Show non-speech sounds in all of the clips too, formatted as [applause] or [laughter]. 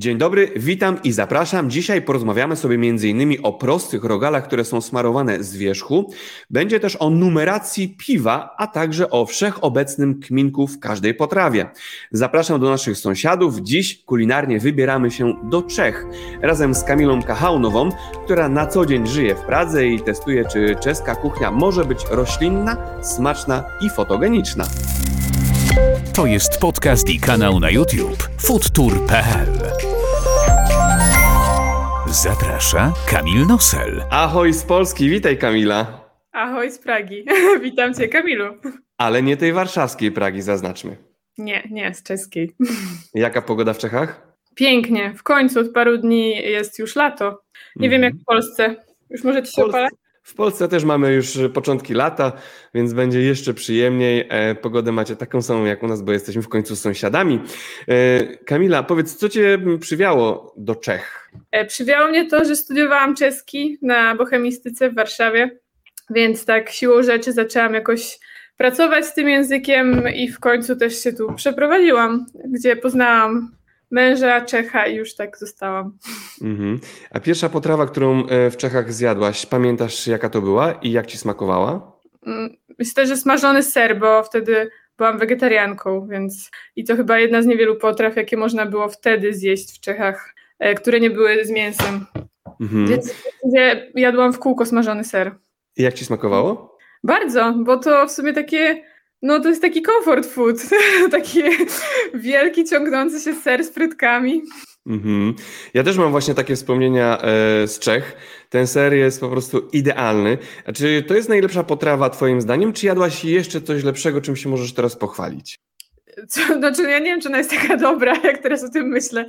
Dzień dobry, witam i zapraszam. Dzisiaj porozmawiamy sobie m.in. o prostych rogalach, które są smarowane z wierzchu. Będzie też o numeracji piwa, a także o wszechobecnym kminku w każdej potrawie. Zapraszam do naszych sąsiadów. Dziś kulinarnie wybieramy się do Czech razem z Kamilą Kachaunową, która na co dzień żyje w Pradze i testuje, czy czeska kuchnia może być roślinna, smaczna i fotogeniczna. To jest podcast i kanał na YouTube foodtour.pl. Zaprasza Kamil Nosel. Ahoj z Polski, witaj Kamila. Ahoj z Pragi. [laughs] Witam cię, Kamilu. Ale nie tej warszawskiej Pragi, zaznaczmy. Nie, nie, z czeskiej. Jaka pogoda w Czechach? Pięknie. W końcu od paru dni jest już lato. Nie wiem jak w Polsce. Już może ci się Polsce- opalać? W Polsce też mamy już początki lata, więc będzie jeszcze przyjemniej. E, Pogodę macie taką samą jak u nas, bo jesteśmy w końcu sąsiadami. E, Kamila, powiedz, co cię przywiało do Czech? E, Przywiało mnie to, że studiowałam czeski na bohemistyce w Warszawie, więc tak siłą rzeczy zaczęłam jakoś pracować z tym językiem i w końcu też się tu przeprowadziłam, gdzie poznałam męża Czecha i już tak zostałam. Mhm. A pierwsza potrawa, którą e, w Czechach zjadłaś, pamiętasz jaka to była i jak ci smakowała? Mm, Myślę, że smażony ser, bo wtedy byłam wegetarianką, więc i to chyba jedna z niewielu potraw, jakie można było wtedy zjeść w Czechach, e, które nie były z mięsem. Mhm. Więc jadłam w kółko smażony ser. I jak ci smakowało? Bardzo, bo to w sumie takie, no to jest taki comfort food, [laughs] taki wielki, ciągnący się ser z frytkami. Mhm. Ja też mam właśnie takie wspomnienia e, z Czech. Ten ser jest po prostu idealny. A czy to jest najlepsza potrawa twoim zdaniem, czy jadłaś jeszcze coś lepszego, czym się możesz teraz pochwalić? Co, znaczy, ja nie wiem, czy ona jest [laughs] taka dobra, jak teraz o tym myślę,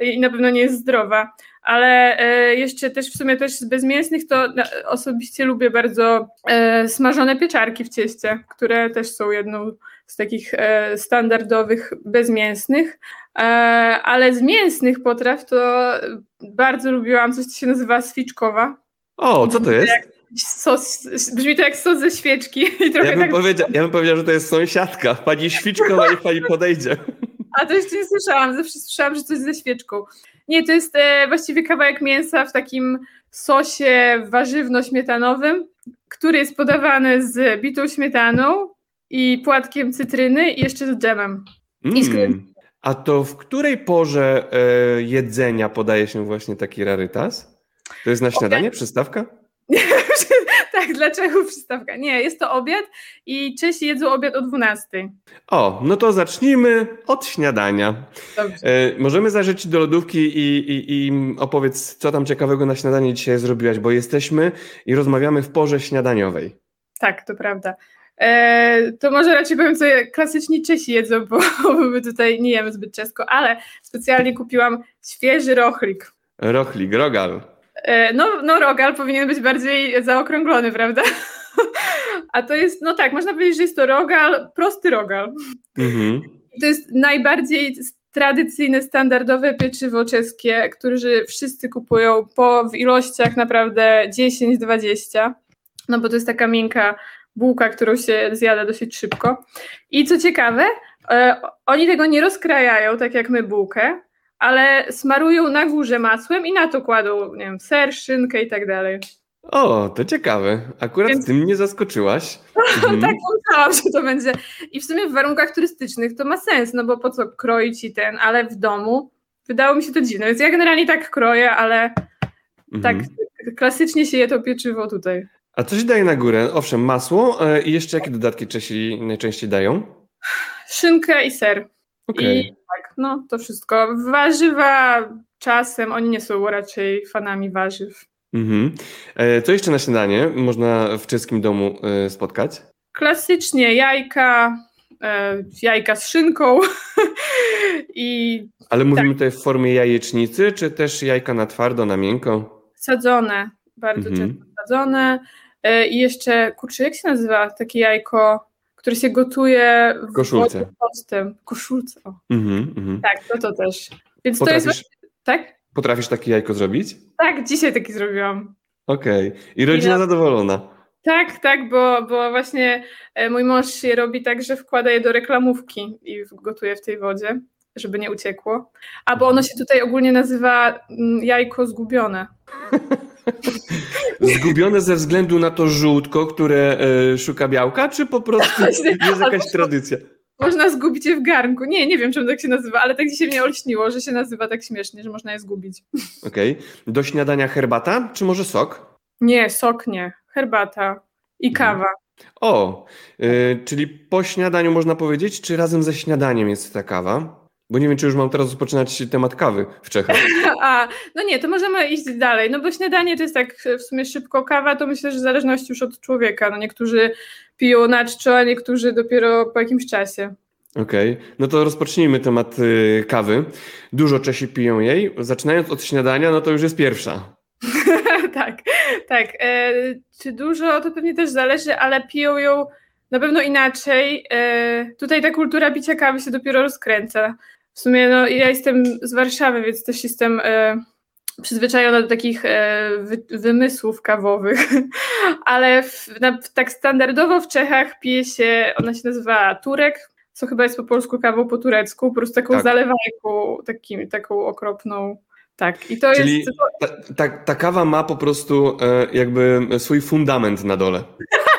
i na pewno nie jest zdrowa, ale e, jeszcze też w sumie też z bezmięsnych to na, osobiście lubię bardzo e, smażone pieczarki w cieście, które też są jedną z takich e, standardowych bezmięsnych, e, ale z mięsnych potraw to bardzo lubiłam coś, co się nazywa swiczkowa. O, co to jest? Sos, brzmi to jak sos ze świeczki [laughs] i trochę Ja bym, tak powiedział, ja bym powiedział, że to jest sąsiadka. Pani Świczkowa, niech pani [laughs] podejdzie. A to jeszcze nie słyszałam, zawsze słyszałam, że coś ze świeczką. Nie, to jest e, właściwie kawałek mięsa w takim sosie warzywno-śmietanowym, który jest podawany z bitą śmietaną i płatkiem cytryny i jeszcze z dżemem. I z Mm. A to w której porze e, jedzenia podaje się właśnie taki rarytas? To jest na śniadanie, przystawka? [laughs] tak, dla Czechów przystawka. Nie, jest to obiad i Czesi jedzą obiad o 12. O, no to zacznijmy od śniadania. Dobrze. E, możemy zajrzeć do lodówki i, i, i opowiedz, co tam ciekawego na śniadanie dzisiaj zrobiłaś, bo jesteśmy i rozmawiamy w porze śniadaniowej. Tak, to prawda. E, to może raczej powiem, co klasyczni Czesi jedzą, bo my tutaj nie jemy zbyt czesko, ale specjalnie kupiłam świeży rochlik. Rochlik, rogal. E, No, no rogal powinien być bardziej zaokrąglony, prawda? [laughs] A to jest, no tak, można powiedzieć, że jest to rogal, prosty rogal. Mhm. To jest najbardziej tradycyjne, standardowe pieczywo czeskie, które wszyscy kupują po w ilościach naprawdę 10-20, no bo to jest taka miękka bułka, którą się zjada dosyć szybko. I co ciekawe, e, oni tego nie rozkrajają, tak jak my bułkę, ale smarują na górze masłem i na to kładą, nie wiem, ser, szynkę i tak dalej. O, to ciekawe. Akurat Więc- ty mnie zaskoczyłaś. [laughs] Mhm. Tak myślałam, że to będzie. I w sumie w warunkach turystycznych to ma sens, no bo po co kroić i ten, ale w domu wydało mi się to dziwne. Więc ja generalnie tak kroję, ale tak Mhm. klasycznie się je to pieczywo tutaj. A co się daje na górę? Owszem, masło e, i jeszcze jakie dodatki Czesi najczęściej dają? Szynkę i ser. Okej. I tak, no to wszystko. Warzywa czasem, oni nie są raczej fanami warzyw. Mhm. E, Co jeszcze na śniadanie można w czeskim domu e, spotkać? Klasycznie jajka, e, jajka z szynką [laughs] i Ale mówimy tutaj w formie jajecznicy, czy też jajka na twardo, na miękko? sadzone, bardzo Mhm. często sadzone. I jeszcze, kurczę, jak się nazywa takie jajko, które się gotuje w Koszulce. wodzie? Koszulce. O, Mhm, mhm. tak, to to też. Więc to jest. Potrafisz, Tak? potrafisz takie jajko zrobić? Tak, dzisiaj taki zrobiłam. Okej. I rodzina Ja- zadowolona. Tak, tak, bo, bo właśnie e, mój mąż je robi tak, że wkłada je do reklamówki i gotuje w tej wodzie. żeby nie uciekło. Albo ono się tutaj ogólnie nazywa mm, jajko zgubione. [laughs] [laughs] Zgubione ze względu na to żółtko, które y, szuka białka, czy po prostu [laughs] jest jakaś tradycja? Można zgubić je w garnku. Nie, nie wiem, czemu tak się nazywa, ale tak dzisiaj mnie olśniło, że się nazywa tak śmiesznie, że można je zgubić. [laughs] Okej. Okay. Do śniadania herbata, czy może sok? Nie, sok nie. Herbata i mhm. kawa. O, y, czyli po śniadaniu można powiedzieć, czy razem ze śniadaniem jest ta kawa? Bo nie wiem, czy już mam teraz rozpoczynać temat kawy w Czechach. [laughs] A, no nie, to możemy iść dalej. No bo śniadanie to jest tak w sumie szybko, kawa to myślę, że w zależności już od człowieka. No niektórzy piją na czczo, a niektórzy dopiero po jakimś czasie. Okej, okay. no to rozpocznijmy temat y, kawy. Dużo Czesi piją jej. Zaczynając od śniadania, no to już jest pierwsza. [laughs] tak, tak. E, czy dużo, to pewnie też zależy, ale piją ją na pewno inaczej. E, tutaj ta kultura picia kawy się dopiero rozkręca. W sumie no, ja jestem z Warszawy, więc też jestem e, przyzwyczajona do takich e, wy, wymysłów kawowych, [laughs] ale w, na, tak standardowo w Czechach pije się, ona się nazywa turek, co chyba jest po polsku kawą po turecku, po prostu taką tak. zalewajką, takim, taką okropną. Tak, i to Czyli jest. Ta, ta, ta kawa ma po prostu e, jakby swój fundament na dole. [laughs]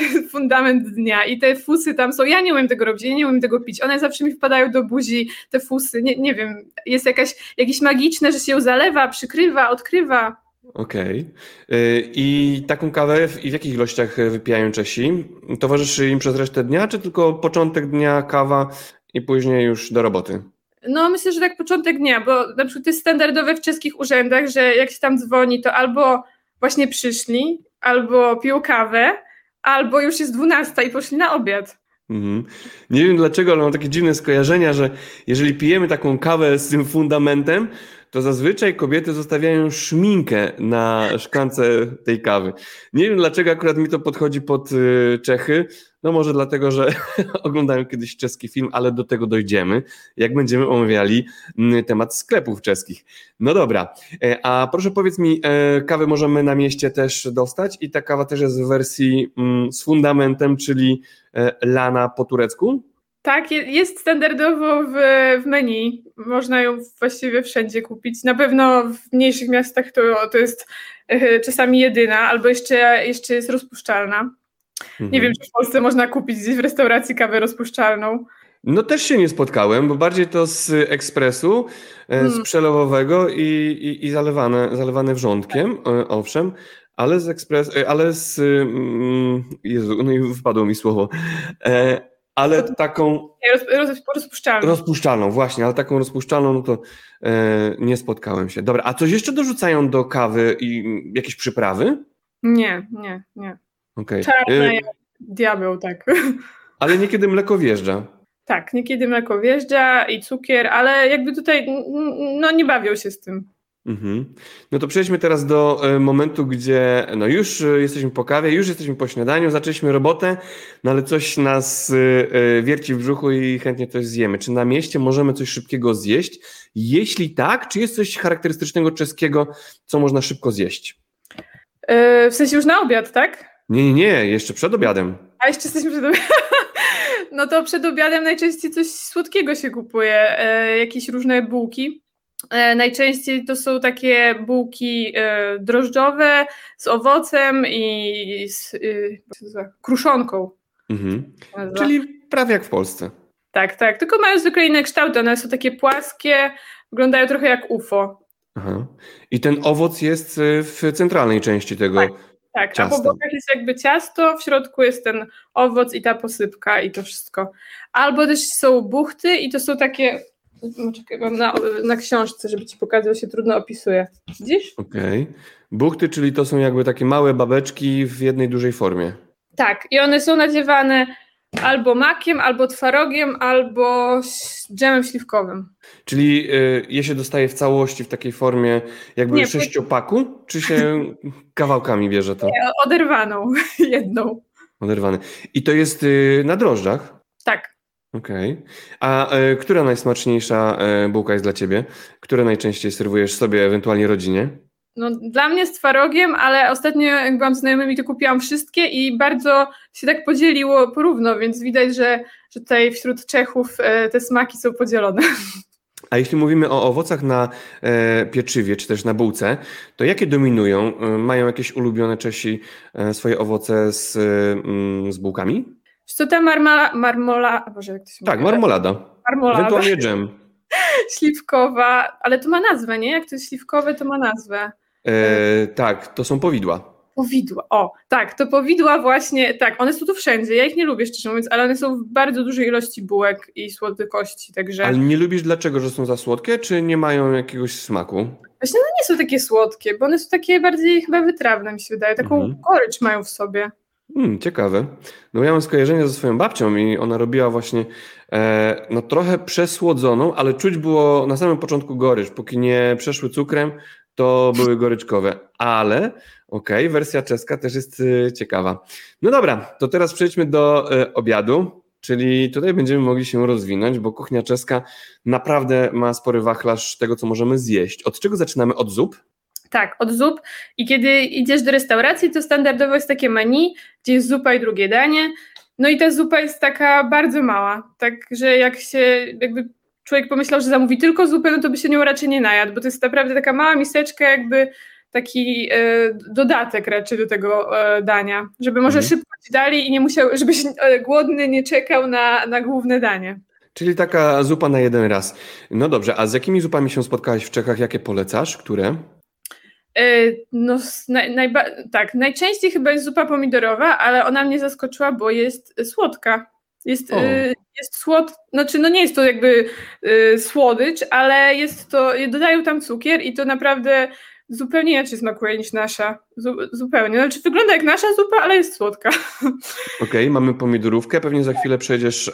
to [laughs] fundament dnia i te fusy tam są, ja nie umiem tego robić, ja nie umiem tego pić, one zawsze mi wpadają do buzi, te fusy, nie, nie wiem, jest jakaś, jakieś magiczne, że się ją zalewa, przykrywa, odkrywa. Okej. Okay. I taką kawę w, i w jakich ilościach wypijają Czesi? Towarzyszy im przez resztę dnia, czy tylko początek dnia kawa i później już do roboty? No myślę, że tak początek dnia, bo na przykład jest standardowe w czeskich urzędach, że jak się tam dzwoni, to albo właśnie przyszli, albo piją kawę, albo już jest 12 i poszli na obiad. Mhm. Nie wiem dlaczego, ale mam takie dziwne skojarzenia, że jeżeli pijemy taką kawę z tym fundamentem, to zazwyczaj kobiety zostawiają szminkę na szklance tej kawy. Nie wiem dlaczego akurat mi to podchodzi pod y, Czechy. No może dlatego, że [laughs] oglądałem kiedyś czeski film, ale do tego dojdziemy, jak będziemy omawiali mm, temat sklepów czeskich. No dobra, e, a proszę powiedz mi, e, kawę możemy na mieście też dostać i ta kawa też jest w wersji mm, z fundamentem, czyli e, lana po turecku? Tak, jest standardowo w, w menu. Można ją właściwie wszędzie kupić. Na pewno w mniejszych miastach to, to jest czasami jedyna, albo jeszcze, jeszcze jest rozpuszczalna. Mhm. Nie wiem, czy w Polsce można kupić gdzieś w restauracji kawę rozpuszczalną. No też się nie spotkałem, bo bardziej to z ekspresu, hmm. z mm. przelewowego i, i, i zalewane, zalewane wrzątkiem, e, owszem, ale z ekspres, ale z, mm, Jezu, no i wypadło mi słowo, ale taką. Roz, roz, rozpuszczalną. Rozpuszczalną, właśnie, ale taką rozpuszczalną, no to e, nie spotkałem się. Dobra, a coś jeszcze dorzucają do kawy i jakieś przyprawy? Nie, nie, nie. Okay. Czarna e... jak diabeł, tak. [laughs] Ale niekiedy mleko wjeżdża. Tak, niekiedy mleko wjeżdża i cukier, ale jakby tutaj no nie bawią się z tym. Mhm. No to przejdźmy teraz do e, momentu, gdzie no już e, jesteśmy po kawie, już jesteśmy po śniadaniu, zaczęliśmy robotę, no ale coś nas wierci w brzuchu i chętnie coś zjemy. Czy na mieście możemy coś szybkiego zjeść? Jeśli tak, czy jest coś charakterystycznego czeskiego, co można szybko zjeść? w sensie już na obiad, tak? Nie, nie, nie, jeszcze przed obiadem. A jeszcze jesteśmy przed obiadem. [laughs] No to przed obiadem najczęściej coś słodkiego się kupuje, jakieś różne bułki E, najczęściej to są takie bułki e, drożdżowe z owocem i z y, kruszonką. Mhm. Czyli prawie jak w Polsce. Tak, tak. Tylko mają zwykle inne kształty. One są takie płaskie, wyglądają trochę jak UFO. Aha. I ten owoc jest y, w centralnej części tego. Tak, tak. A po bokach jest jakby ciasto, w środku jest ten owoc i ta posypka i to wszystko. Albo też są buchty i to są takie no, czekaj, mam na, na książce, żeby ci pokazać, się trudno opisuje. Widzisz? Okej. Okay. Buchty, czyli to są jakby takie małe babeczki w jednej dużej formie. Tak, i one są nadziewane albo makiem, albo twarogiem, albo dżemem śliwkowym. Czyli y, je się dostaje w całości w takiej formie jakby Nie, sześciopaku, czy się [laughs] kawałkami bierze to? Nie, oderwaną, [laughs] jedną. Oderwany. I to jest y, na drożdżach? Tak. Okej. Okay. A e, która najsmaczniejsza bułka jest dla Ciebie? Które najczęściej serwujesz sobie, ewentualnie rodzinie? No, dla mnie z twarogiem, ale ostatnio jak byłam z znajomymi, to kupiłam wszystkie i bardzo się tak podzieliło porówno, więc widać, że, że tutaj wśród Czechów e, te smaki są podzielone. A jeśli mówimy o owocach na e, pieczywie, czy też na bułce, to jakie dominują? E, mają jakieś ulubione Czesi swoje owoce z, mm, z bułkami? Co ta marmala, marmola, Boże, jak to się Tak, mówi? marmolada. Marmolada. Ewentualnie dżem. [laughs] Śliwkowa, ale to ma nazwę, nie? Jak to jest śliwkowe, to ma nazwę. E, tak, to są powidła. Powidła, o, tak, to powidła właśnie, tak, one są tu wszędzie, ja ich nie lubię szczerze mówiąc, ale one są w bardzo dużej ilości bułek i słodykości, także Ale nie lubisz dlaczego, że są za słodkie, czy nie mają jakiegoś smaku? właśnie no nie są takie słodkie, bo one są takie bardziej chyba wytrawne mi się wydaje, taką Mhm. gorycz mają w sobie. Hmm, ciekawe. No ja mam skojarzenie ze swoją babcią i ona robiła właśnie e, no trochę przesłodzoną, ale czuć było na samym początku gorycz. Póki nie przeszły cukrem, to były goryczkowe. Ale okej, wersja czeska też jest e, ciekawa. No dobra, to teraz przejdźmy do e, obiadu, czyli tutaj będziemy mogli się rozwinąć, bo kuchnia czeska naprawdę ma spory wachlarz tego, co możemy zjeść. Od czego zaczynamy? Od zup? Tak, od zup i kiedy idziesz do restauracji, to standardowo jest takie menu, gdzie jest zupa i drugie danie, no i ta zupa jest taka bardzo mała, tak, że jak się jakby człowiek pomyślał, że zamówi tylko zupę, no to by się nią raczej nie najadł, bo to jest naprawdę taka mała miseczka, jakby taki e, dodatek raczej do tego e, dania, żeby może Mhm. szybko ci dali i nie musiał, żebyś e, głodny nie czekał na, na główne danie. Czyli taka zupa na jeden raz. No dobrze, a z jakimi zupami się spotkałaś w Czechach? Jakie polecasz? Które? E, No, naj, najba, tak, najczęściej chyba jest zupa pomidorowa, ale ona mnie zaskoczyła, bo jest słodka. Jest, e, jest słod, znaczy no nie jest to jakby e, słodycz, ale jest to, dodają tam cukier i to naprawdę zupełnie inaczej smakuje niż nasza. Zu, zupełnie. Znaczy wygląda jak nasza zupa, ale jest słodka. [laughs] Okej, mamy pomidorówkę, pewnie za chwilę przejdziesz, e,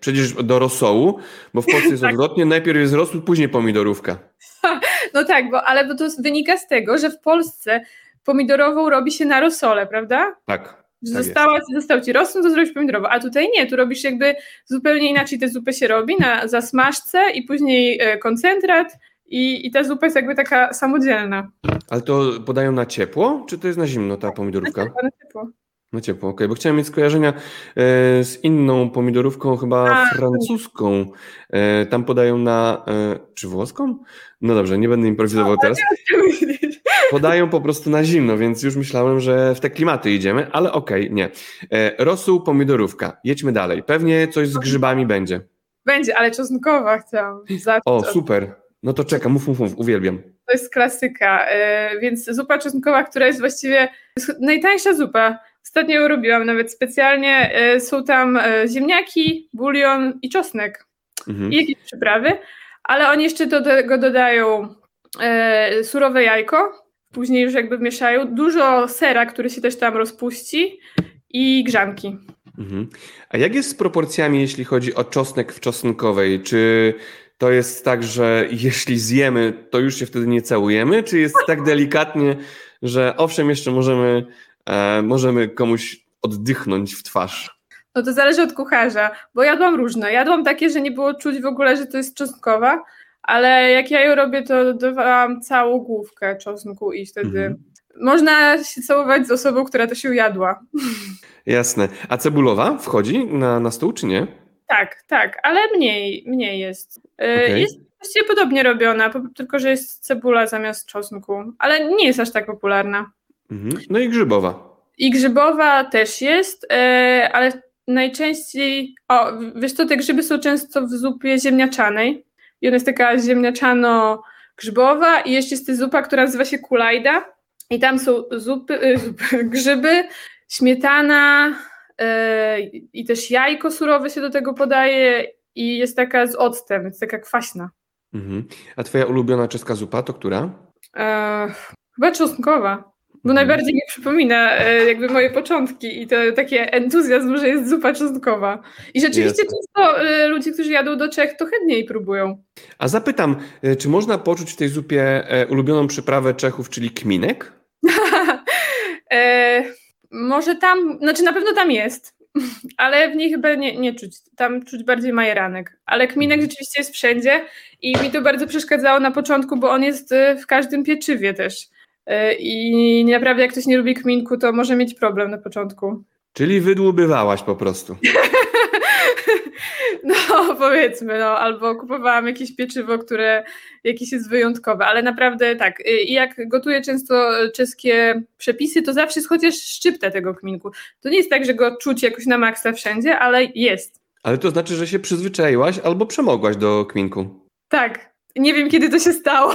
przejdziesz do rosołu, bo w Polsce jest [laughs] Tak. odwrotnie, najpierw jest rosół, później pomidorówka. [laughs] No tak, bo ale bo to wynika z tego, że w Polsce pomidorową robi się na rosole, prawda? Tak. Tak została, został ci rosół, to zrobisz pomidorową, a tutaj nie, tu robisz jakby zupełnie inaczej tę zupę się robi, na zasmażce i później e, koncentrat i, i ta zupa jest jakby taka samodzielna. Ale to podają na ciepło, czy to jest na zimno ta pomidorówka? Na ciepło. Na ciepło, okej, bo chciałem mieć skojarzenia e, z inną pomidorówką, chyba A, francuską. E, tam podają na, e, czy włoską? No dobrze, nie będę improwizował teraz. Podają po prostu na zimno, więc już myślałem, że w te klimaty idziemy, ale okej, nie. E, rosół, pomidorówka. Jedźmy dalej. Pewnie coś z grzybami będzie. Będzie, ale czosnkowa chciałam zacząć. O, super. No to czekam, mów, mów, mów, uwielbiam. To jest klasyka, e, więc zupa czosnkowa, która jest właściwie najtańsza zupa. Ostatnio ją robiłam nawet specjalnie. E, Są tam ziemniaki, bulion i czosnek. Mhm. i jakieś przyprawy, ale oni jeszcze do tego dodają surowe jajko, później już jakby mieszają, dużo sera, który się też tam rozpuści i grzanki. Mhm. A jak jest z proporcjami, jeśli chodzi o czosnek w czosnkowej? Czy to jest tak, że jeśli zjemy, to już się wtedy nie całujemy? Czy jest tak delikatnie, że owszem, jeszcze możemy, e, możemy komuś oddychnąć w twarz? No to zależy od kucharza, bo jadłam różne. Jadłam takie, że nie było czuć w ogóle, że to jest czosnkowa, ale jak ja ją robię, to dodawałam całą główkę czosnku i wtedy Mhm. można się całować z osobą, która to się jadła. Jasne. A cebulowa wchodzi na, na stół, czy nie? Tak, tak, ale mniej, mniej jest. E, Okej. Jest właściwie podobnie robiona, tylko że jest cebula zamiast czosnku, ale nie jest aż tak popularna. Mhm. No i grzybowa. I grzybowa też jest, e, ale najczęściej, o, wiesz co, te grzyby są często w zupie ziemniaczanej i ona jest taka ziemniaczano-grzybowa i jeszcze jest zupa, która nazywa się kulajda i tam są zupy, e, zupy [laughs] grzyby, śmietana e, i też jajko surowe się do tego podaje i jest taka z octem, jest taka kwaśna. Mhm. A twoja ulubiona czeska zupa to która? E, chyba czosnkowa. Bo Mhm. najbardziej mi przypomina e, jakby moje początki i to takie entuzjazm, że jest zupa czosnkowa. I rzeczywiście Jasne. często e, ludzie, którzy jadą do Czech, to chętniej próbują. A zapytam, e, czy można poczuć w tej zupie ulubioną przyprawę Czechów, czyli kminek? [laughs] e, może tam, znaczy na pewno tam jest, [laughs] ale w niej chyba nie, nie czuć. Tam czuć bardziej majeranek. Ale kminek Mhm. rzeczywiście jest wszędzie i mi to bardzo przeszkadzało na początku, bo on jest w każdym pieczywie też. E, I naprawdę jak ktoś nie lubi kminku, to może mieć problem na początku. Czyli wydłubywałaś po prostu. [laughs] No, powiedzmy, no, albo kupowałam jakieś pieczywo, które jakieś jest wyjątkowe, ale naprawdę tak. Y, I jak gotuję często czeskie przepisy, to zawsze jest chociaż szczyptę tego kminku. To nie jest tak, że go czuć jakoś na maksa wszędzie, ale jest. Ale to znaczy, że się przyzwyczaiłaś albo przemogłaś do kminku. Tak. Nie wiem, kiedy to się stało.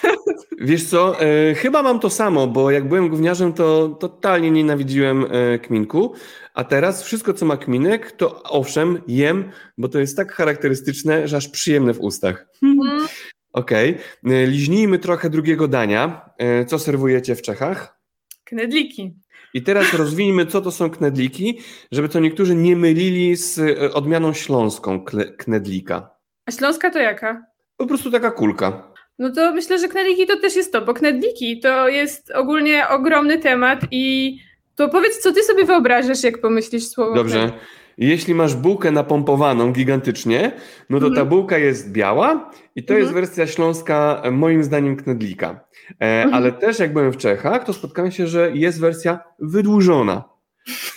[laughs] Wiesz co, e, chyba mam to samo, bo jak byłem gówniarzem, to totalnie nienawidziłem e, kminku, a teraz wszystko, co ma kminek, to owszem, jem, bo to jest tak charakterystyczne, że aż przyjemne w ustach. Mm. Okej, okay. E, liźnijmy trochę drugiego dania. E, co serwujecie w Czechach? Knedliki. I teraz rozwijmy, co to są knedliki, żeby to niektórzy nie mylili z e, odmianą śląską knedlika. A śląska to jaka? Po prostu taka kulka. No to myślę, że knedliki to też jest to, bo knedliki to jest ogólnie ogromny temat i to powiedz, co ty sobie wyobrażasz, jak pomyślisz słowo Dobrze. Knedlik. Jeśli masz bułkę napompowaną gigantycznie, no to ta mhm. bułka jest biała i to jest mhm. wersja śląska, moim zdaniem, knedlika. E, mhm. ale też jak byłem w Czechach, to spotkałem się, że jest wersja wydłużona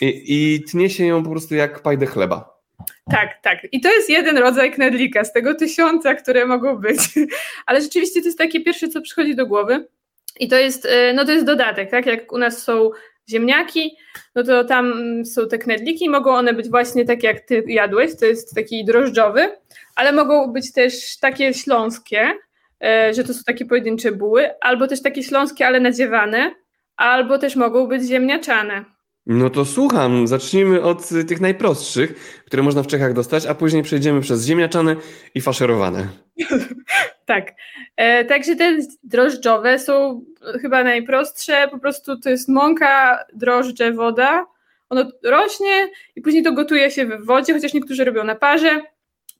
i, i tnie się ją po prostu jak pajdę chleba. Tak, tak. I to jest jeden rodzaj knedlika z tego tysiąca, które mogą być. [laughs] Ale rzeczywiście to jest takie pierwsze, co przychodzi do głowy. I to jest, e, no to jest dodatek, tak? Jak u nas są ziemniaki, no to tam są te knedliki, mogą one być właśnie takie, jak ty jadłeś, to jest taki drożdżowy, ale mogą być też takie śląskie, e, że to są takie pojedyncze buły, albo też takie śląskie, ale nadziewane, albo też mogą być ziemniaczane. No to słucham. Zacznijmy od tych najprostszych, które można w Czechach dostać, a później przejdziemy przez ziemniaczane i faszerowane. [laughs] tak. E, także te drożdżowe są chyba najprostsze. Po prostu to jest mąka, drożdże, woda. Ono rośnie i później to gotuje się w wodzie, chociaż niektórzy robią na parze.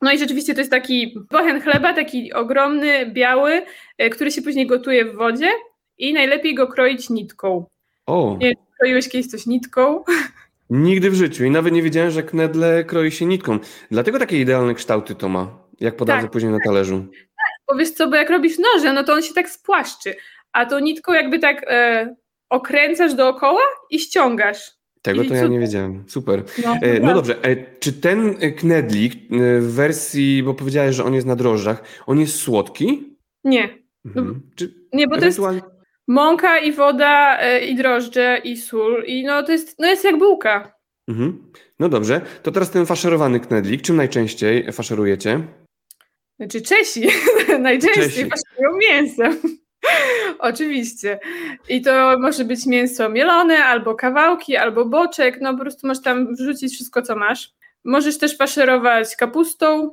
No i rzeczywiście to jest taki bochen chleba, taki ogromny, biały, e, który się później gotuje w wodzie i najlepiej go kroić nitką. O. Nie, kroiłeś kiedyś coś nitką? Nigdy w życiu i nawet nie wiedziałem, że knedle kroi się nitką. Dlatego takie idealne kształty to ma, jak podadzę tak. później na talerzu. Tak, bo wiesz co, bo jak robisz noże, no to on się tak spłaszczy, a to nitką jakby tak e, okręcasz dookoła i ściągasz. Tego to ja nie wiedziałem. Super. No, e, no dobrze, e, czy ten knedlik e, w wersji, bo powiedziałeś, że on jest na drożdżach, on jest słodki? Nie. Mhm. Czy nie, bo to jest Mąka i woda e, i drożdże i sól i no to jest, no jest jak bułka. Mhm. No dobrze, to teraz ten faszerowany knedlik, czym najczęściej faszerujecie? Znaczy Czesi [laughs] najczęściej Czesi. faszerują mięsem. [laughs] Oczywiście. I to może być mięso mielone, albo kawałki, albo boczek. No po prostu możesz tam wrzucić wszystko, co masz. Możesz też faszerować kapustą,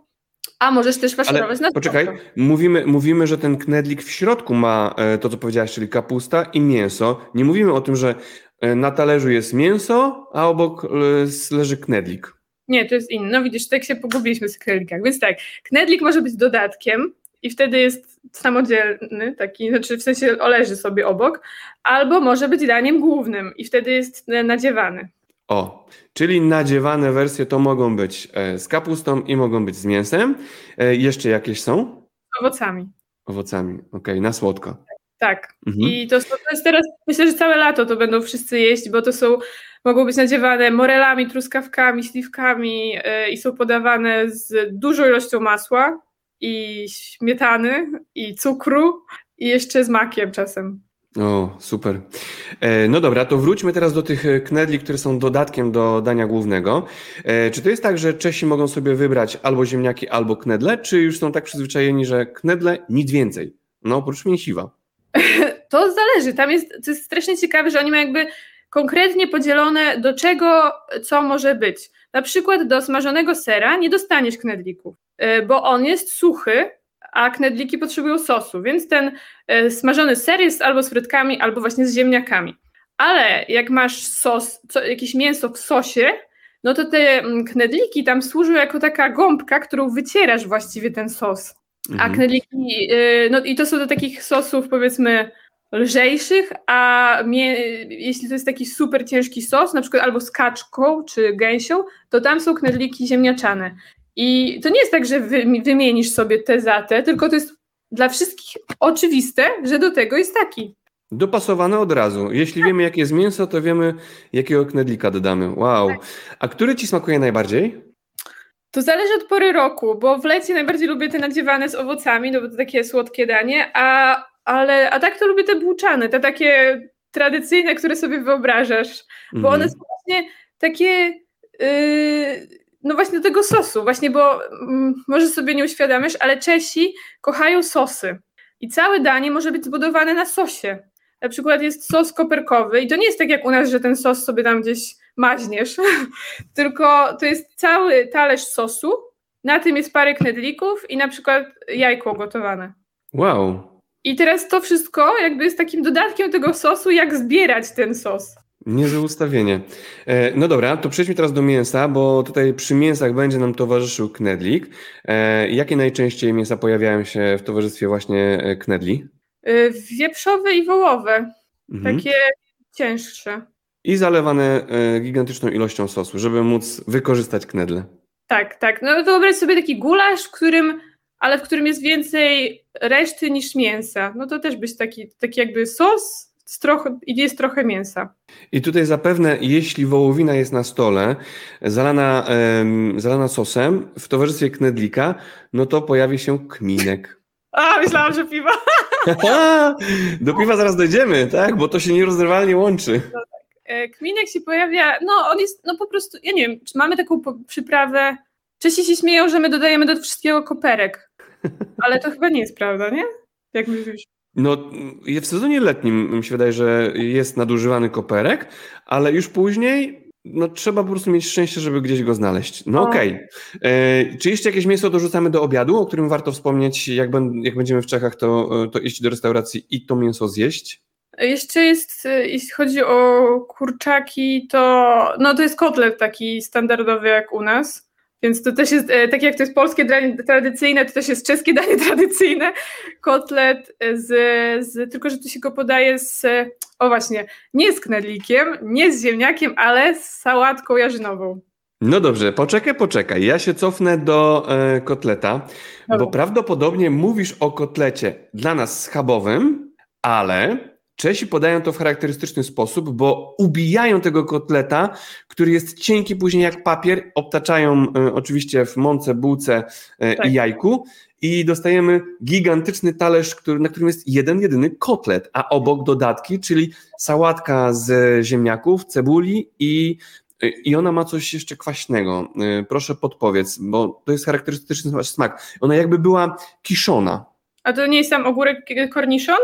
a możesz też faszerować na Poczekaj, mówimy, mówimy, że ten knedlik w środku ma e, to, co powiedziałaś, czyli kapusta i mięso. Nie mówimy o tym, że e, na talerzu jest mięso, a obok e, leży knedlik. Nie, to jest inny. No widzisz, tak się pogubiliśmy z knedlikach. Więc tak, knedlik może być dodatkiem i wtedy jest samodzielny, taki, znaczy w sensie leży sobie obok, albo może być daniem głównym i wtedy jest nadziewany. O, czyli nadziewane wersje to mogą być e, z kapustą i mogą być z mięsem. E, jeszcze jakieś są? Owocami. Owocami, okej, okay, na słodko. Tak. Mhm. I to, to jest teraz, myślę, że całe lato to będą wszyscy jeść, bo to są, mogą być nadziewane morelami, truskawkami, śliwkami yy, i są podawane z dużą ilością masła i śmietany i cukru i jeszcze z makiem czasem. O, super. E, no dobra, to wróćmy teraz do tych e, knedli, które są dodatkiem do dania głównego. E, czy to jest tak, że Czesi mogą sobie wybrać albo ziemniaki, albo knedle, czy już są tak przyzwyczajeni, że knedle nic więcej? No, oprócz mięsiwa. [laughs] To zależy. Tam jest, to jest strasznie ciekawe, że oni mają jakby konkretnie podzielone do czego co może być. Na przykład do smażonego sera nie dostaniesz knedlików, bo on jest suchy, a knedliki potrzebują sosu, więc ten e, smażony ser jest albo z frytkami, albo właśnie z ziemniakami. Ale jak masz sos, co, jakieś mięso w sosie, no to te mm, knedliki tam służą jako taka gąbka, którą wycierasz właściwie ten sos. Mhm. A knedliki, e, no i to są do takich sosów powiedzmy lżejszych, a mie, jeśli to jest taki super ciężki sos, na przykład albo z kaczką czy gęsią, to tam są knedliki ziemniaczane. I to nie jest tak, że wy, wymienisz sobie tę za tę, tylko to jest dla wszystkich oczywiste, że do tego jest taki. Dopasowane od razu. Jeśli wiemy, jakie jest mięso, to wiemy, jakiego knedlika dodamy. Wow. A który ci smakuje najbardziej? To zależy od pory roku, bo w lecie najbardziej lubię te nadziewane z owocami, no bo to takie słodkie danie, a, ale, a tak to lubię te bułczane, te takie tradycyjne, które sobie wyobrażasz, bo one są właśnie takie, yy, no właśnie do tego sosu, właśnie, bo mm, może sobie nie uświadamiasz, ale Czesi kochają sosy i całe danie może być zbudowane na sosie. Na przykład jest sos koperkowy i to nie jest tak jak u nas, że ten sos sobie tam gdzieś maźniesz, [laughs] tylko to jest cały talerz sosu, na tym jest parę knedlików i na przykład jajko gotowane. Wow. I teraz to wszystko jakby jest takim dodatkiem tego sosu, jak zbierać ten sos. Niezłe ustawienie. E, no dobra, to przejdźmy teraz do mięsa, bo tutaj przy mięsach będzie nam towarzyszył knedlik. E, jakie najczęściej mięsa pojawiają się w towarzystwie właśnie e, knedli? Wieprzowe i wołowe. Mhm. Takie cięższe. I zalewane gigantyczną ilością sosu, żeby móc wykorzystać knedle. Tak, tak. No wyobraź sobie taki gulasz, w którym, ale w którym jest więcej reszty niż mięsa. No to też być taki, taki jakby sos trochę, i jest trochę mięsa. I tutaj zapewne, jeśli wołowina jest na stole, zalana, um, zalana sosem w towarzystwie knedlika, no to pojawi się kminek. [laughs] A, myślałam, że piwa. [laughs] Do piwa zaraz dojdziemy, tak? Bo to się nierozerwalnie łączy. No tak. E, kminek się pojawia, no on jest, no po prostu, ja nie wiem, czy mamy taką przyprawę, Czesi się śmieją, że my dodajemy do wszystkiego koperek, [laughs] ale to chyba nie jest prawda, nie? Jak myślisz? No, w sezonie letnim mi się wydaje, że jest nadużywany koperek, ale już później no, trzeba po prostu mieć szczęście, żeby gdzieś go znaleźć. No okej. Okay. E, czy jeszcze jakieś mięso dorzucamy do obiadu, o którym warto wspomnieć, jak, jak będziemy w Czechach, to, to iść do restauracji i to mięso zjeść? Jeszcze jest, jeśli chodzi o kurczaki, to no to jest kotlet taki standardowy jak u nas. Więc to też jest, e, tak jak to jest polskie danie tradycyjne, to też jest czeskie [laughs] danie tradycyjne. Kotlet z, z tylko że tu się go podaje z, o właśnie, nie z knedlikiem, nie z ziemniakiem, ale z sałatką jarzynową. No dobrze, poczekaj, poczekaj. Ja się cofnę do e, kotleta, bo prawdopodobnie mówisz o kotlecie dla nas schabowym, ale Czesi podają to w charakterystyczny sposób, bo ubijają tego kotleta, który jest cienki później jak papier, obtaczają y, oczywiście w mące, bułce y, tak. i jajku i dostajemy gigantyczny talerz, który, na którym jest jeden, jedyny kotlet, a obok dodatki, czyli sałatka z ziemniaków, cebuli i i ona ma coś jeszcze kwaśnego. Proszę podpowiedz, bo to jest charakterystyczny smak. Ona jakby była kiszona. A to nie jest sam ogórek korniszon?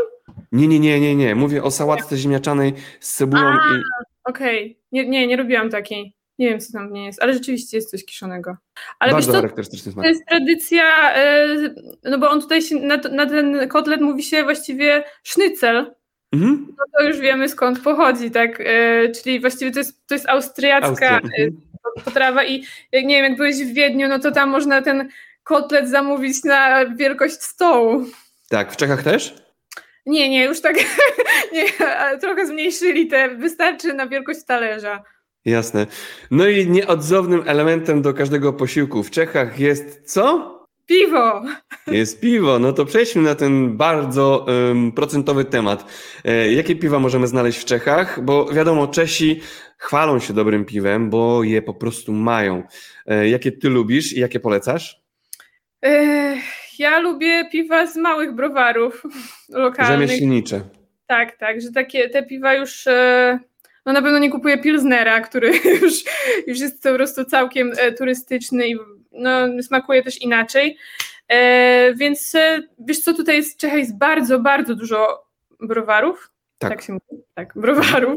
Nie, nie, nie, nie, nie. Mówię o sałatce ziemniaczanej z cebulą. I... Okej. Okay. Nie, nie, nie robiłam takiej. Nie wiem, co tam nie jest, ale rzeczywiście jest coś kiszonego. Ale Bardzo charakterystyczny smak. To jest tradycja, e, no bo on tutaj się, na, na ten kotlet mówi się właściwie sznycel. Mhm. No to już wiemy skąd pochodzi, tak? E, czyli właściwie to jest, to jest austriacka Austria. E, mhm. potrawa i jak nie wiem, jak byłeś w Wiedniu, no to tam można ten kotlet zamówić na wielkość stołu. Tak, w Czechach też? Nie, nie, już tak [laughs] nie, trochę zmniejszyli te, wystarczy na wielkość talerza. Jasne. No i nieodzownym elementem do każdego posiłku w Czechach jest co? Piwo. Jest piwo. No to przejdźmy na ten bardzo um, procentowy temat. E, jakie piwa możemy znaleźć w Czechach? Bo wiadomo, Czesi chwalą się dobrym piwem, bo je po prostu mają. E, jakie ty lubisz i jakie polecasz? E, ja lubię piwa z małych browarów [laughs] lokalnych. Rzemieślnicze. Tak, tak, że takie te piwa już e, no na pewno nie kupuję Pilsnera, który [laughs] już, już jest po prostu całkiem e, turystyczny i no, smakuje też inaczej. E, więc wiesz co, tutaj jest, w Czechach jest bardzo, bardzo dużo browarów. Tak. tak się mówi, tak, browarów.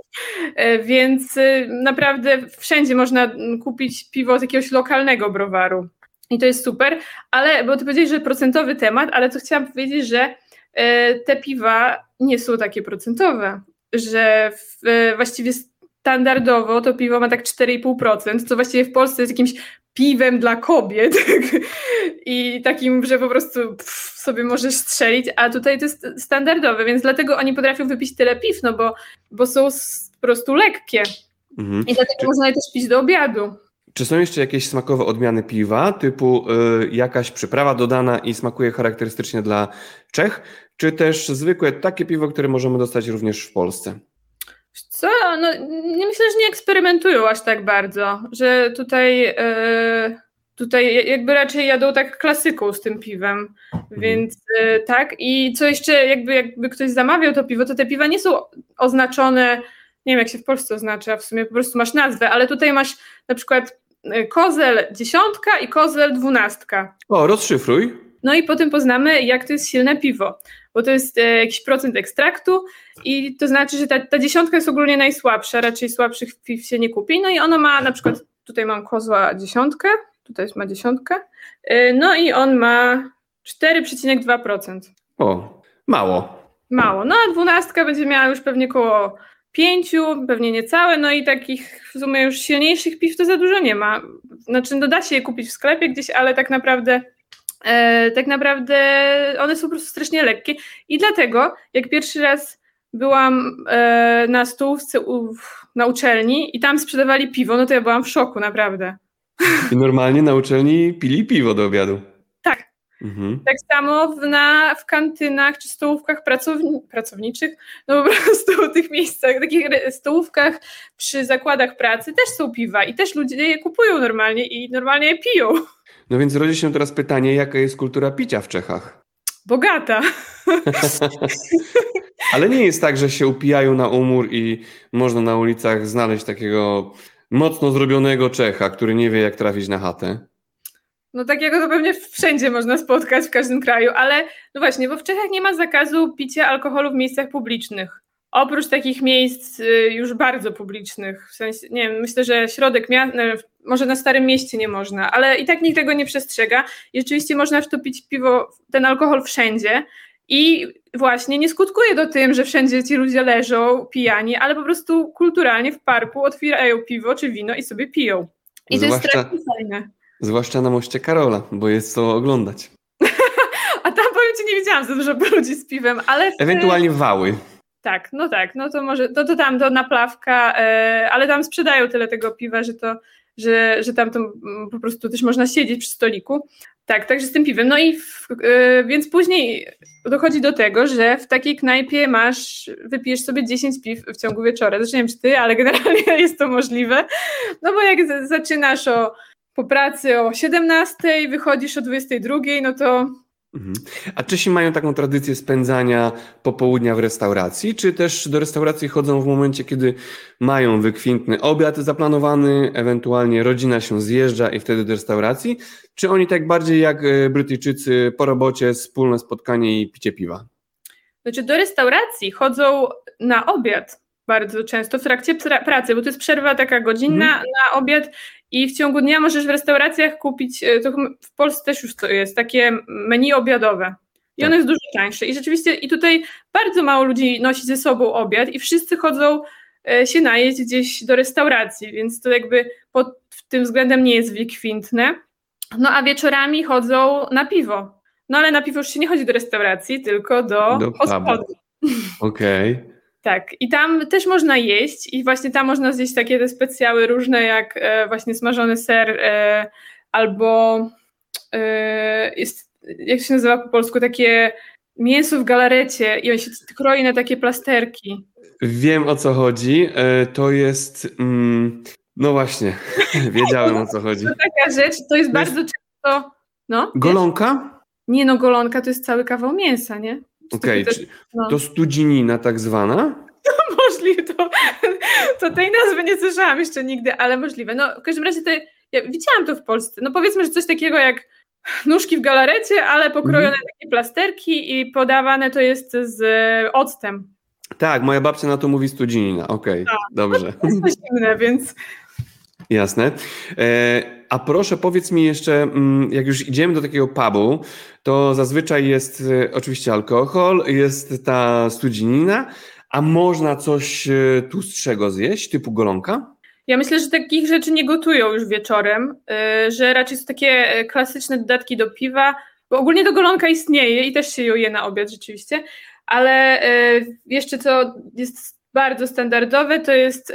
Więc naprawdę wszędzie można kupić piwo z jakiegoś lokalnego browaru. I to jest super, ale, bo ty powiedziałeś, że procentowy temat, ale to chciałam powiedzieć, że e, te piwa nie są takie procentowe, że w, e, właściwie standardowo to piwo ma tak 4,5%, co właściwie w Polsce jest jakimś piwem dla kobiet [laughs] i takim, że po prostu pff, sobie możesz strzelić, a tutaj to jest standardowe, więc dlatego oni potrafią wypić tyle piw, no bo, bo są po prostu lekkie mhm. i dlatego Czy... można je też pić do obiadu. Czy są jeszcze jakieś smakowe odmiany piwa, typu y, jakaś przyprawa dodana i smakuje charakterystycznie dla Czech, czy też zwykłe takie piwo, które możemy dostać również w Polsce? Co? No, nie myślę, że nie eksperymentują aż tak bardzo, że tutaj. Y, tutaj jakby raczej jadą tak klasyką z tym piwem, mhm. więc y, tak. I co jeszcze, jakby, jakby ktoś zamawiał to piwo, to te piwa nie są oznaczone, nie wiem jak się w Polsce oznacza, w sumie po prostu masz nazwę, ale tutaj masz na przykład kozel dziesiątka i kozel dwunastka. O, rozszyfruj. No i potem poznamy, jak to jest silne piwo, bo to jest e, jakiś procent ekstraktu i to znaczy, że ta, ta dziesiątka jest ogólnie najsłabsza, raczej słabszych piw się nie kupi. No i ono ma na przykład, tutaj mam kozła dziesiątkę, tutaj ma dziesiątkę, e, no i on ma 4,2%. O, mało. Mało. No a dwunastka będzie miała już pewnie koło pięciu, pewnie niecałe, no i takich w sumie już silniejszych piw to za dużo nie ma. Znaczy, no da się je kupić w sklepie gdzieś, ale tak naprawdę e, tak naprawdę one są po prostu strasznie lekkie i dlatego jak pierwszy raz byłam e, na stołówce u, na uczelni i tam sprzedawali piwo, no to ja byłam w szoku, naprawdę. I normalnie na uczelni pili piwo do obiadu. Tak. Mhm. Tak samo w, na, w kantynach czy stołówkach pracowni, pracowniczych, no po prostu w tych miejscach, takich stołówkach przy zakładach pracy też są piwa i też ludzie je kupują normalnie i normalnie je piją. No więc rodzi się teraz pytanie, jaka jest kultura picia w Czechach? Bogata. [laughs] Ale nie jest tak, że się upijają na umór i można na ulicach znaleźć takiego mocno zrobionego Czecha, który nie wie, jak trafić na chatę. No takiego to pewnie wszędzie można spotkać w każdym kraju, ale no właśnie, bo w Czechach nie ma zakazu picia alkoholu w miejscach publicznych. Oprócz takich miejsc y, już bardzo publicznych, w sensie, nie wiem, myślę, że środek miasta, może na Starym Mieście nie można, ale i tak nikt tego nie przestrzega. I rzeczywiście można wtopić piwo, ten alkohol wszędzie i właśnie nie skutkuje do tym, że wszędzie ci ludzie leżą pijani, ale po prostu kulturalnie w parku otwierają piwo czy wino i sobie piją. I zwłaszcza, to jest strasznie fajne. Zwłaszcza na moście Karola, bo jest co oglądać. [laughs] A tam powiem ci, nie widziałam za dużo ludzi z piwem, ale... Ewentualnie wały. Tak, no tak, no to może, to, to tam do naplawka, e, ale tam sprzedają tyle tego piwa, że to, że, że tam to po prostu też można siedzieć przy stoliku. Tak, także z tym piwem. No i w, e, więc później dochodzi do tego, że w takiej knajpie masz, wypijesz sobie 10 piw w ciągu wieczora. Zresztą nie wiem, czy ty, ale [laughs] generalnie jest to możliwe. No bo jak zaczynasz o, po pracy o 17, wychodzisz o 22, no to Mhm. A Czesi mają taką tradycję spędzania popołudnia w restauracji, czy też do restauracji chodzą w momencie, kiedy mają wykwintny obiad zaplanowany, ewentualnie rodzina się zjeżdża i wtedy do restauracji, czy oni tak bardziej jak e, Brytyjczycy po robocie, wspólne spotkanie i picie piwa? Znaczy do restauracji chodzą na obiad bardzo często w trakcie pracy, bo to jest przerwa taka godzinna mhm. na obiad i w ciągu dnia możesz w restauracjach kupić, e, to w Polsce też już to jest, takie menu obiadowe. I tak. ono jest dużo tańsze. I rzeczywiście, i tutaj bardzo mało ludzi nosi ze sobą obiad, i wszyscy chodzą e, się najeść gdzieś do restauracji, więc to jakby pod tym względem nie jest wykwintne. No a wieczorami chodzą na piwo. No ale na piwo już się nie chodzi do restauracji, tylko do, do hospody. Okej. Okay. Tak, i tam też można jeść i właśnie tam można zjeść takie te specjały różne jak e, właśnie smażony ser e, albo e, jest, jak się nazywa po polsku, takie mięso w galarecie i on się kroi na takie plasterki. Wiem o co chodzi, to jest... Mm, no właśnie, [laughs] wiedziałem o co chodzi. To taka rzecz, to jest to bardzo jest... często... No, golonka? Wiesz? Nie no, golonka to jest cały kawał mięsa, nie? Okej, okay, no. to studzinina tak zwana? [laughs] No, możliwe, to, to tej nazwy nie słyszałam jeszcze nigdy, ale możliwe. No w każdym razie to, ja widziałam to w Polsce. No powiedzmy, że coś takiego jak nóżki w galarecie, ale pokrojone mm. takie plasterki i podawane to jest z octem. Tak, moja babcia na to mówi studzinina. Okej, okay, tak. dobrze. To jest zimne, więc... Jasne. E, a proszę powiedz mi jeszcze, mm, jak już idziemy do takiego pubu, to zazwyczaj jest e, oczywiście alkohol, jest ta studzinina, a można coś e, tłustszego zjeść, typu golonka? Ja myślę, że takich rzeczy nie gotują już wieczorem, że raczej są takie klasyczne dodatki do piwa, bo ogólnie do golonka istnieje i też się ją je na obiad rzeczywiście, ale jeszcze co jest bardzo standardowe, to jest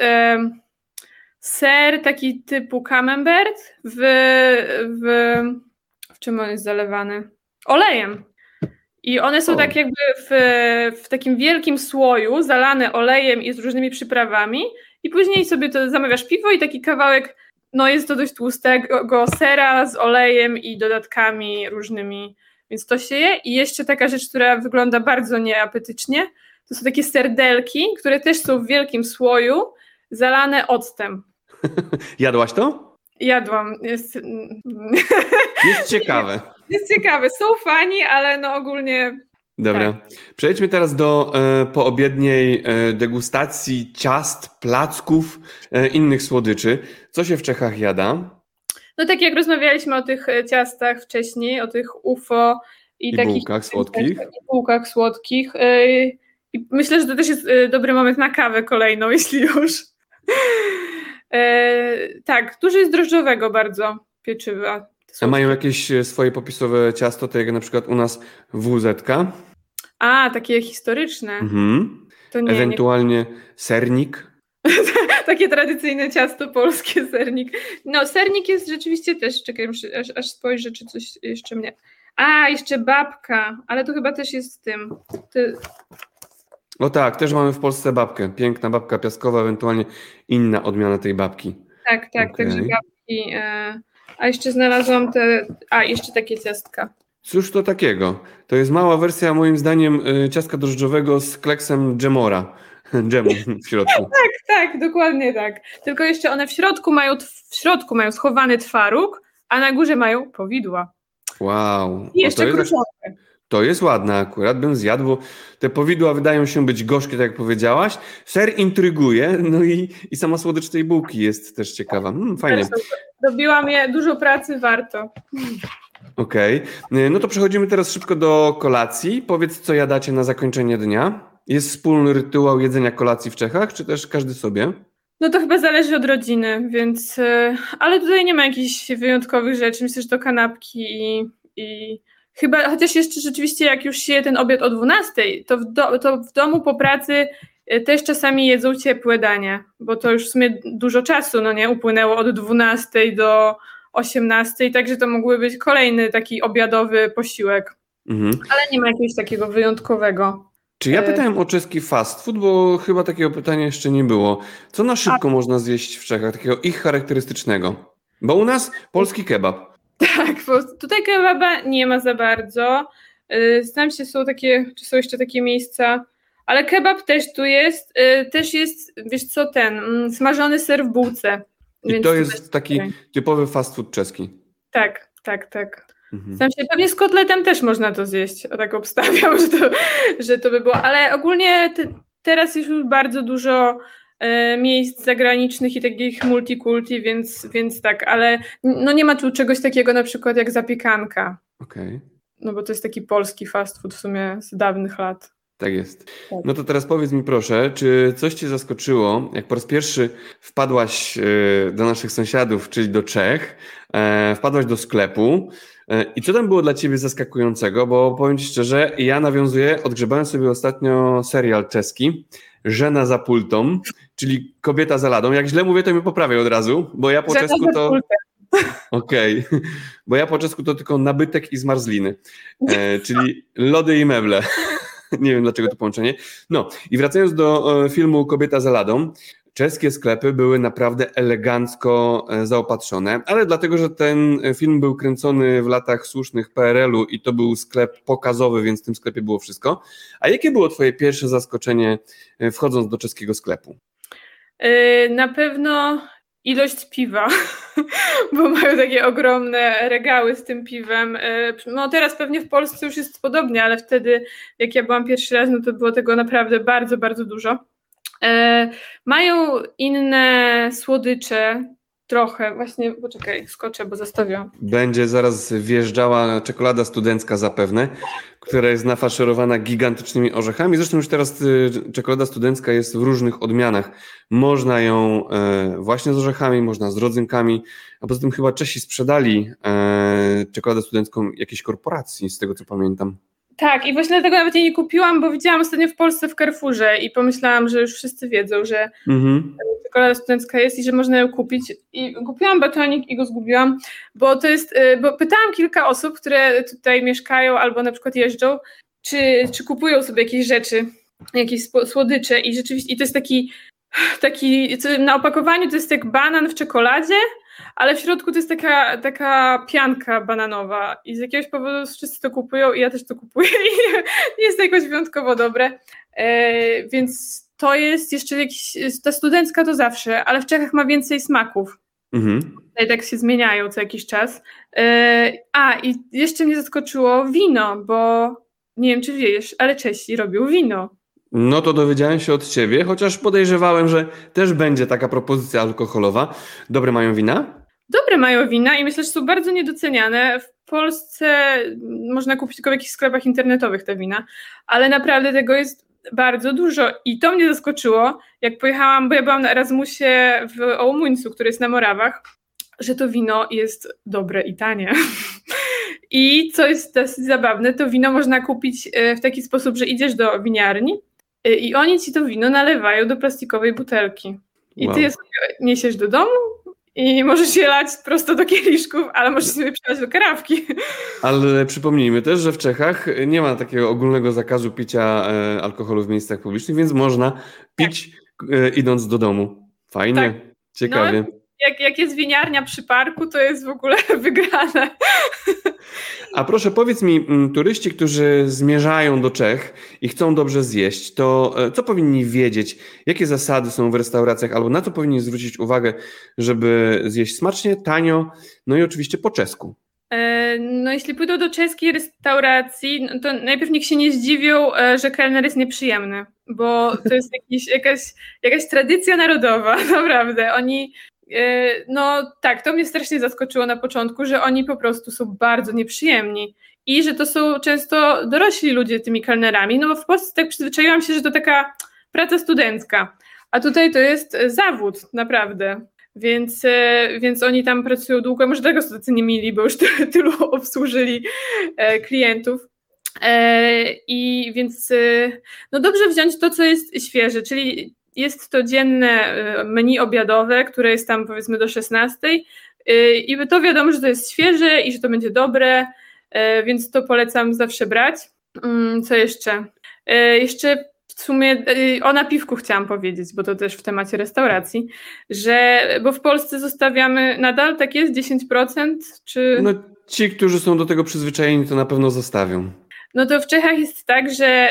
ser taki typu camembert w, w, w czym on jest zalewany? Olejem. I one są o. tak jakby w, w takim wielkim słoju, zalane olejem i z różnymi przyprawami. I później sobie to zamawiasz piwo i taki kawałek no jest to dość tłustego sera z olejem i dodatkami różnymi, więc to się je. I jeszcze taka rzecz, która wygląda bardzo nieapetycznie, to są takie serdelki, które też są w wielkim słoju, zalane octem. [laughs] Jadłaś to? Jadłam. Jest, jest ciekawe. [laughs] Jest ciekawe. Są fani, ale no ogólnie Dobra. Tak. Przejdźmy teraz do e, poobiedniej e, degustacji ciast, placków, e, innych słodyczy. Co się w Czechach jada? No tak jak rozmawialiśmy o tych e, ciastach wcześniej, o tych UFO i, I takich bułkach słodkich. I bułkach słodkich. I myślę, że to też jest dobry moment na kawę kolejną, [laughs] jeśli już. Tak, dużo jest drożdżowego bardzo pieczywa. A mają jakieś swoje popisowe ciasto, tak jak na przykład u nas WZ? A, takie historyczne. Mhm. Nie, Ewentualnie nie... sernik. [laughs] takie tradycyjne ciasto polskie, sernik. No, sernik jest rzeczywiście też, czekaj, aż, aż spojrzę, czy coś jeszcze mnie... A, jeszcze babka, ale to chyba też jest z tym. To... O tak, też mamy w Polsce babkę. Piękna babka piaskowa, ewentualnie inna odmiana tej babki. Tak, tak, okay. także babki. E... A jeszcze znalazłam te. A, jeszcze takie ciastka. Cóż to takiego? To jest mała wersja, moim zdaniem, y, ciastka drożdżowego z kleksem dżemora. [laughs] Dżemu w środku. [laughs] tak, tak, dokładnie tak. Tylko jeszcze one w środku mają, w środku mają schowany twaróg, a na górze mają powidła. Wow. I jeszcze to jest, to jest ładne akurat, bym zjadł, bo te powidła wydają się być gorzkie, tak jak powiedziałaś. Ser intryguje, no i, i sama słodycz tej bułki jest też ciekawa. Hmm, fajnie. Robiłam je, dużo pracy, warto. Okej, okay. no to przechodzimy teraz szybko do kolacji. Powiedz, co jadacie na zakończenie dnia. Jest wspólny rytuał jedzenia kolacji w Czechach, czy też każdy sobie? No to chyba zależy od rodziny, więc. E, ale tutaj nie ma jakichś wyjątkowych rzeczy. Myślę, że to kanapki i, i chyba, chociaż jeszcze rzeczywiście, jak już się ten obiad o 12, to w, do, to w domu po pracy e, też czasami jedzą ciepłe dania, bo to już w sumie dużo czasu, no nie, upłynęło od 12 do 18, także to mógłby być kolejny taki obiadowy posiłek. Mhm. Ale nie ma jakiegoś takiego wyjątkowego. Czy ja e, pytałem o czeski fast food, bo chyba takiego pytania jeszcze nie było. Co na szybko A... można zjeść w Czechach, takiego ich charakterystycznego? Bo u nas polski kebab. Tak, tutaj kebaba nie ma za bardzo. E, znam się, są takie, czy są jeszcze takie miejsca, ale kebab też tu jest. E, też jest, wiesz co, ten mm, smażony ser w bułce. I to jest taki typowy fast food czeski. Tak, tak, tak. Mhm. Znam się, pewnie z kotletem też można to zjeść, o tak obstawiam, [laughs] że to, że to by było, ale ogólnie te, teraz jest już bardzo dużo miejsc zagranicznych i takich multikulti, więc, więc tak, ale no nie ma tu czegoś takiego na przykład jak zapiekanka. Okej. Okay. No bo to jest taki polski fast food w sumie z dawnych lat. Tak jest. Tak. No to teraz powiedz mi proszę, czy coś Cię zaskoczyło, jak po raz pierwszy wpadłaś e, do naszych sąsiadów, czyli do Czech, e, wpadłaś do sklepu e, i co tam było dla Ciebie zaskakującego, bo powiem Ci szczerze, ja nawiązuję, odgrzebałem sobie ostatnio serial czeski, Żena za pultą, czyli kobieta za ladą. Jak źle mówię, to mi poprawię od razu, bo ja po Żena czesku to... [laughs] Okej, okay. bo ja po czesku to tylko nabytek i zmarzliny, e, czyli lody i meble. [laughs] Nie wiem dlaczego to połączenie. No i wracając do e, filmu Kobieta za ladą. Czeskie sklepy były naprawdę elegancko e, zaopatrzone, ale dlatego, że ten film był kręcony w latach słusznych PRL-u i to był sklep pokazowy, więc w tym sklepie było wszystko. A jakie było Twoje pierwsze zaskoczenie e, wchodząc do czeskiego sklepu? Na pewno ilość piwa, [laughs] bo mają takie ogromne regały z tym piwem. E, no teraz pewnie w Polsce już jest podobnie, ale wtedy jak ja byłam pierwszy raz, no to było tego naprawdę bardzo, bardzo dużo. E, mają inne słodycze, Trochę, właśnie, poczekaj, skoczę, bo zostawiam. Będzie zaraz wjeżdżała czekolada studencka zapewne, która jest nafaszerowana gigantycznymi orzechami. Zresztą już teraz y, czekolada studencka jest w różnych odmianach. Można ją e, właśnie z orzechami, można z rodzynkami, a poza tym chyba Czesi sprzedali e, czekoladę studencką jakiejś korporacji, z tego co pamiętam. Tak, i właśnie dlatego nawet jej nie kupiłam, bo widziałam ostatnio w Polsce w Carrefourze i pomyślałam, że już wszyscy wiedzą, że mhm. czekolada studencka jest i że można ją kupić. I kupiłam batonik i go zgubiłam, bo to jest, y, bo pytałam kilka osób, które tutaj mieszkają albo na przykład jeżdżą, czy, czy kupują sobie jakieś rzeczy, jakieś słodycze i rzeczywiście, i to jest taki, taki na opakowaniu to jest jak banan w czekoladzie, ale w środku to jest taka, taka pianka bananowa i z jakiegoś powodu wszyscy to kupują i ja też to kupuję [laughs] i nie jest to jakoś wyjątkowo dobre, e, więc to jest jeszcze jakiś, ta studencka to zawsze, ale w Czechach ma więcej smaków. Mhm. Tutaj tak się zmieniają co jakiś czas. E, a, i jeszcze mnie zaskoczyło wino, bo nie wiem, czy wiesz, ale Czesi robią wino. No to dowiedziałem się od ciebie, chociaż podejrzewałem, że też będzie taka propozycja alkoholowa. Dobre mają wina? Dobre mają wina i myślę, że są bardzo niedoceniane. W Polsce można kupić tylko w jakichś sklepach internetowych te wina, ale naprawdę tego jest bardzo dużo i to mnie zaskoczyło, jak pojechałam, bo ja byłam na Erasmusie w Oumuńcu, który jest na Morawach, że to wino jest dobre i tanie. [laughs] I co jest dosyć zabawne, to wino można kupić e, w taki sposób, że idziesz do winiarni i oni ci to wino nalewają do plastikowej butelki. I wow. ty je sobie niesiesz do domu, i możesz je lać prosto do kieliszków, ale możesz sobie przelać do karawki. Ale przypomnijmy też, że w Czechach nie ma takiego ogólnego zakazu picia e, alkoholu w miejscach publicznych, więc można pić tak. idąc do domu. Fajnie, tak. ciekawie. No, jak, jak jest winiarnia przy parku, to jest w ogóle [laughs] wygrane. A proszę powiedz mi, mm, turyści, którzy zmierzają do Czech i chcą dobrze zjeść, to e, co powinni wiedzieć? Jakie zasady są w restauracjach albo na co powinni zwrócić uwagę, żeby zjeść smacznie, tanio, no i oczywiście po czesku? E, no, jeśli pójdą do czeskiej restauracji, no to najpierw niech się nie zdziwią, e, że kelner jest nieprzyjemny, bo to jest [laughs] jakiś, jakaś, jakaś tradycja narodowa, [laughs] naprawdę. Oni no tak, to mnie strasznie zaskoczyło na początku, że oni po prostu są bardzo nieprzyjemni i że to są często dorośli ludzie tymi kelnerami. No bo w Polsce tak przyzwyczaiłam się, że to taka praca studencka, a tutaj to jest zawód, naprawdę. Więc, e, więc oni tam pracują długo, może tego są tacy nie mili, bo już tylu [laughs] obsłużyli e, klientów. I więc no dobrze wziąć to, co jest świeże, czyli jest to dzienne y, menu obiadowe, które jest tam powiedzmy do 16 y, i to wiadomo, że to jest świeże i że to będzie dobre, y, więc to polecam zawsze brać. Mm, co jeszcze? Jeszcze w sumie o napiwku chciałam powiedzieć, bo to też w temacie restauracji, że bo w Polsce zostawiamy nadal tak jest 10%, czy No ci, którzy są do tego przyzwyczajeni, to na pewno zostawią. No to w Czechach jest tak, że,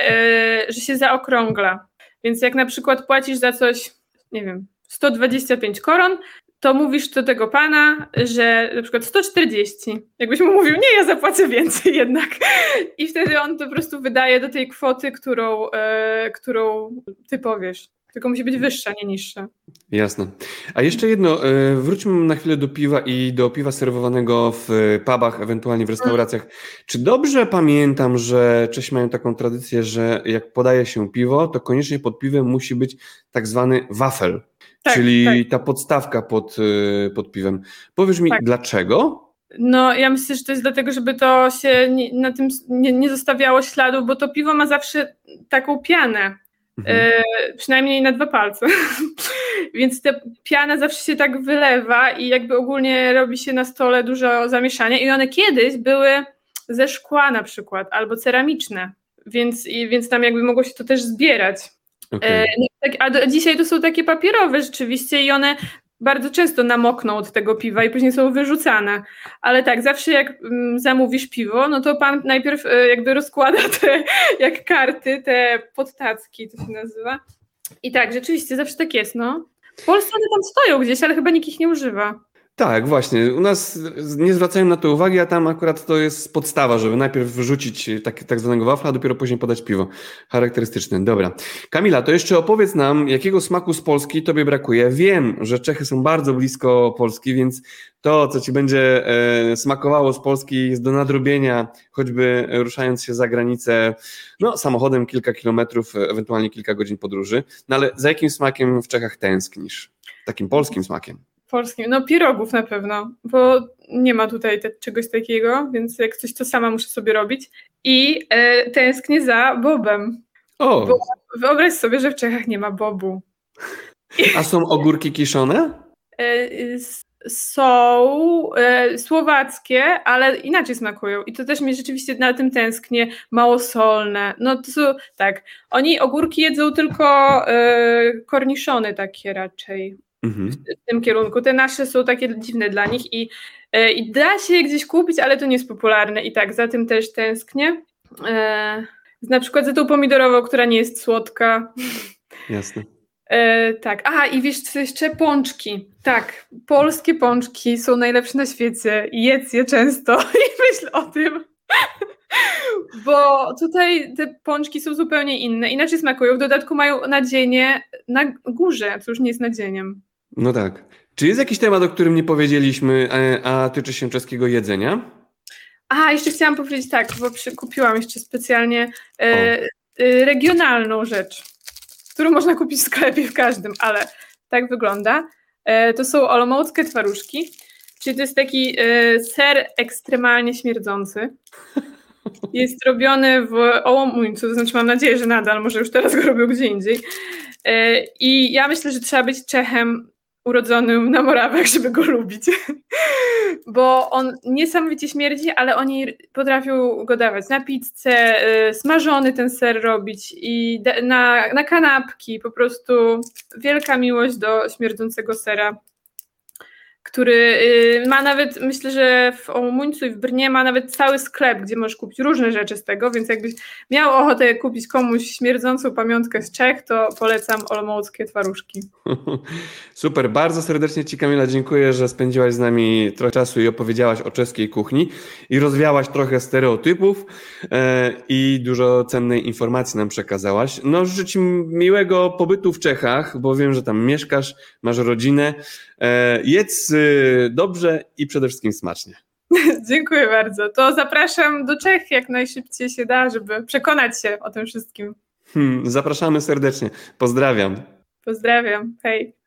że się zaokrągla. Więc jak na przykład płacisz za coś, nie wiem, 125 koron, to mówisz do tego pana, że na przykład 140. Jakbyś mu mówił, nie, ja zapłacę więcej [laughs] jednak. I wtedy on po prostu wydaje do tej kwoty, którą, e, którą ty powiesz. Tylko musi być wyższa, nie niższa. Jasne. A jeszcze jedno, e, wróćmy na chwilę do piwa i do piwa serwowanego w pubach, ewentualnie w restauracjach. Czy dobrze pamiętam, że Czesi mają taką tradycję, że jak podaje się piwo, to koniecznie pod piwem musi być tak zwany wafel, tak, czyli tak. ta podstawka pod, e, pod piwem. Powiesz mi, tak. dlaczego? No, ja myślę, że to jest dlatego, żeby to się nie, na tym nie, nie zostawiało śladów, bo to piwo ma zawsze taką pianę. Mhm. E, przynajmniej na dwa palce. [laughs] Więc ta piana zawsze się tak wylewa i jakby ogólnie robi się na stole dużo zamieszania. I one kiedyś były ze szkła na przykład, albo ceramiczne, więc, i, więc tam jakby mogło się to też zbierać. Okay. E, no, tak, a dzisiaj to są takie papierowe rzeczywiście i one bardzo często namokną od tego piwa i później są wyrzucane. Ale tak, zawsze jak mm, zamówisz piwo, no to pan najpierw e, jakby rozkłada [laughs] te jak karty, te podtacki, to się nazywa. I tak, rzeczywiście zawsze tak jest, no. W Polsce one tam stoją gdzieś, ale chyba nikt ich nie używa. Tak, właśnie. U nas nie zwracają na to uwagi, a tam akurat to jest podstawa, żeby najpierw wrzucić tak, tak zwanego wafla, a dopiero później podać piwo. Charakterystyczne. Dobra. Kamila, to jeszcze opowiedz nam, jakiego smaku z Polski tobie brakuje. Wiem, że Czechy są bardzo blisko Polski, więc to, co ci będzie e, smakowało z Polski jest do nadrobienia, choćby ruszając się za granicę, no samochodem kilka kilometrów, ewentualnie kilka godzin podróży. No ale za jakim smakiem w Czechach tęsknisz? Takim polskim smakiem polskim. No pirogów na pewno, bo nie ma tutaj te, czegoś takiego, więc jak coś to sama muszę sobie robić. I e, tęsknię za bobem. O. Bo wyobraź sobie, że w Czechach nie ma bobu. A są ogórki kiszone? [laughs] E, są e, słowackie, ale inaczej smakują. I to też mi rzeczywiście na tym tęsknię. Małosolne. No to są, tak. Oni ogórki jedzą tylko e, korniszony takie raczej mhm. w, tym kierunku. Te nasze są takie dziwne dla nich i, e, i da się je gdzieś kupić, ale to nie jest popularne i tak, za tym też tęsknię. E, na przykład za tą pomidorową, która nie jest słodka. Jasne. E, tak, aha i wiesz co jeszcze? Pączki. Tak, polskie pączki są najlepsze na świecie. Jedz je często [laughs] i myśl o tym. Bo tutaj te pączki są zupełnie inne, inaczej smakują. W dodatku mają nadzienie na górze, co już nie jest nadzieniem. No tak. Czy jest jakiś temat, o którym nie powiedzieliśmy, e, a tyczy się czeskiego jedzenia? A, jeszcze chciałam powiedzieć tak, bo kupiłam jeszcze specjalnie e, e, regionalną rzecz, którą można kupić w sklepie w każdym, ale tak wygląda. E, to są olomouckie twaróżki, czyli to jest taki e, ser ekstremalnie śmierdzący. Jest robiony w Ołomuńcu, to znaczy mam nadzieję, że nadal, może już teraz go robią gdzie indziej. E, I ja myślę, że trzeba być Czechem urodzonym na Morawach, żeby go lubić. [laughs] Bo on niesamowicie śmierdzi, ale oni potrafią go dawać na pizzę, y, smażony ten ser robić i na, na kanapki. Po prostu wielka miłość do śmierdzącego sera który y, ma nawet, myślę, że w Omuńcu i w Brnie ma nawet cały sklep, gdzie możesz kupić różne rzeczy z tego, więc jakbyś miał ochotę kupić komuś śmierdzącą pamiątkę z Czech, to polecam olomouckie twaróżki. [laughs] Super, bardzo serdecznie Ci Kamila dziękuję, że spędziłaś z nami trochę czasu i opowiedziałaś o czeskiej kuchni i rozwiałaś trochę stereotypów e, i dużo cennej informacji nam przekazałaś. No życzę miłego pobytu w Czechach, bo wiem, że tam mieszkasz, masz rodzinę. E, jedz y, dobrze i przede wszystkim smacznie. [laughs] Dziękuję bardzo. To zapraszam do Czech jak najszybciej się da, żeby przekonać się o tym wszystkim. Hmm, zapraszamy serdecznie. Pozdrawiam. Pozdrawiam. Hej.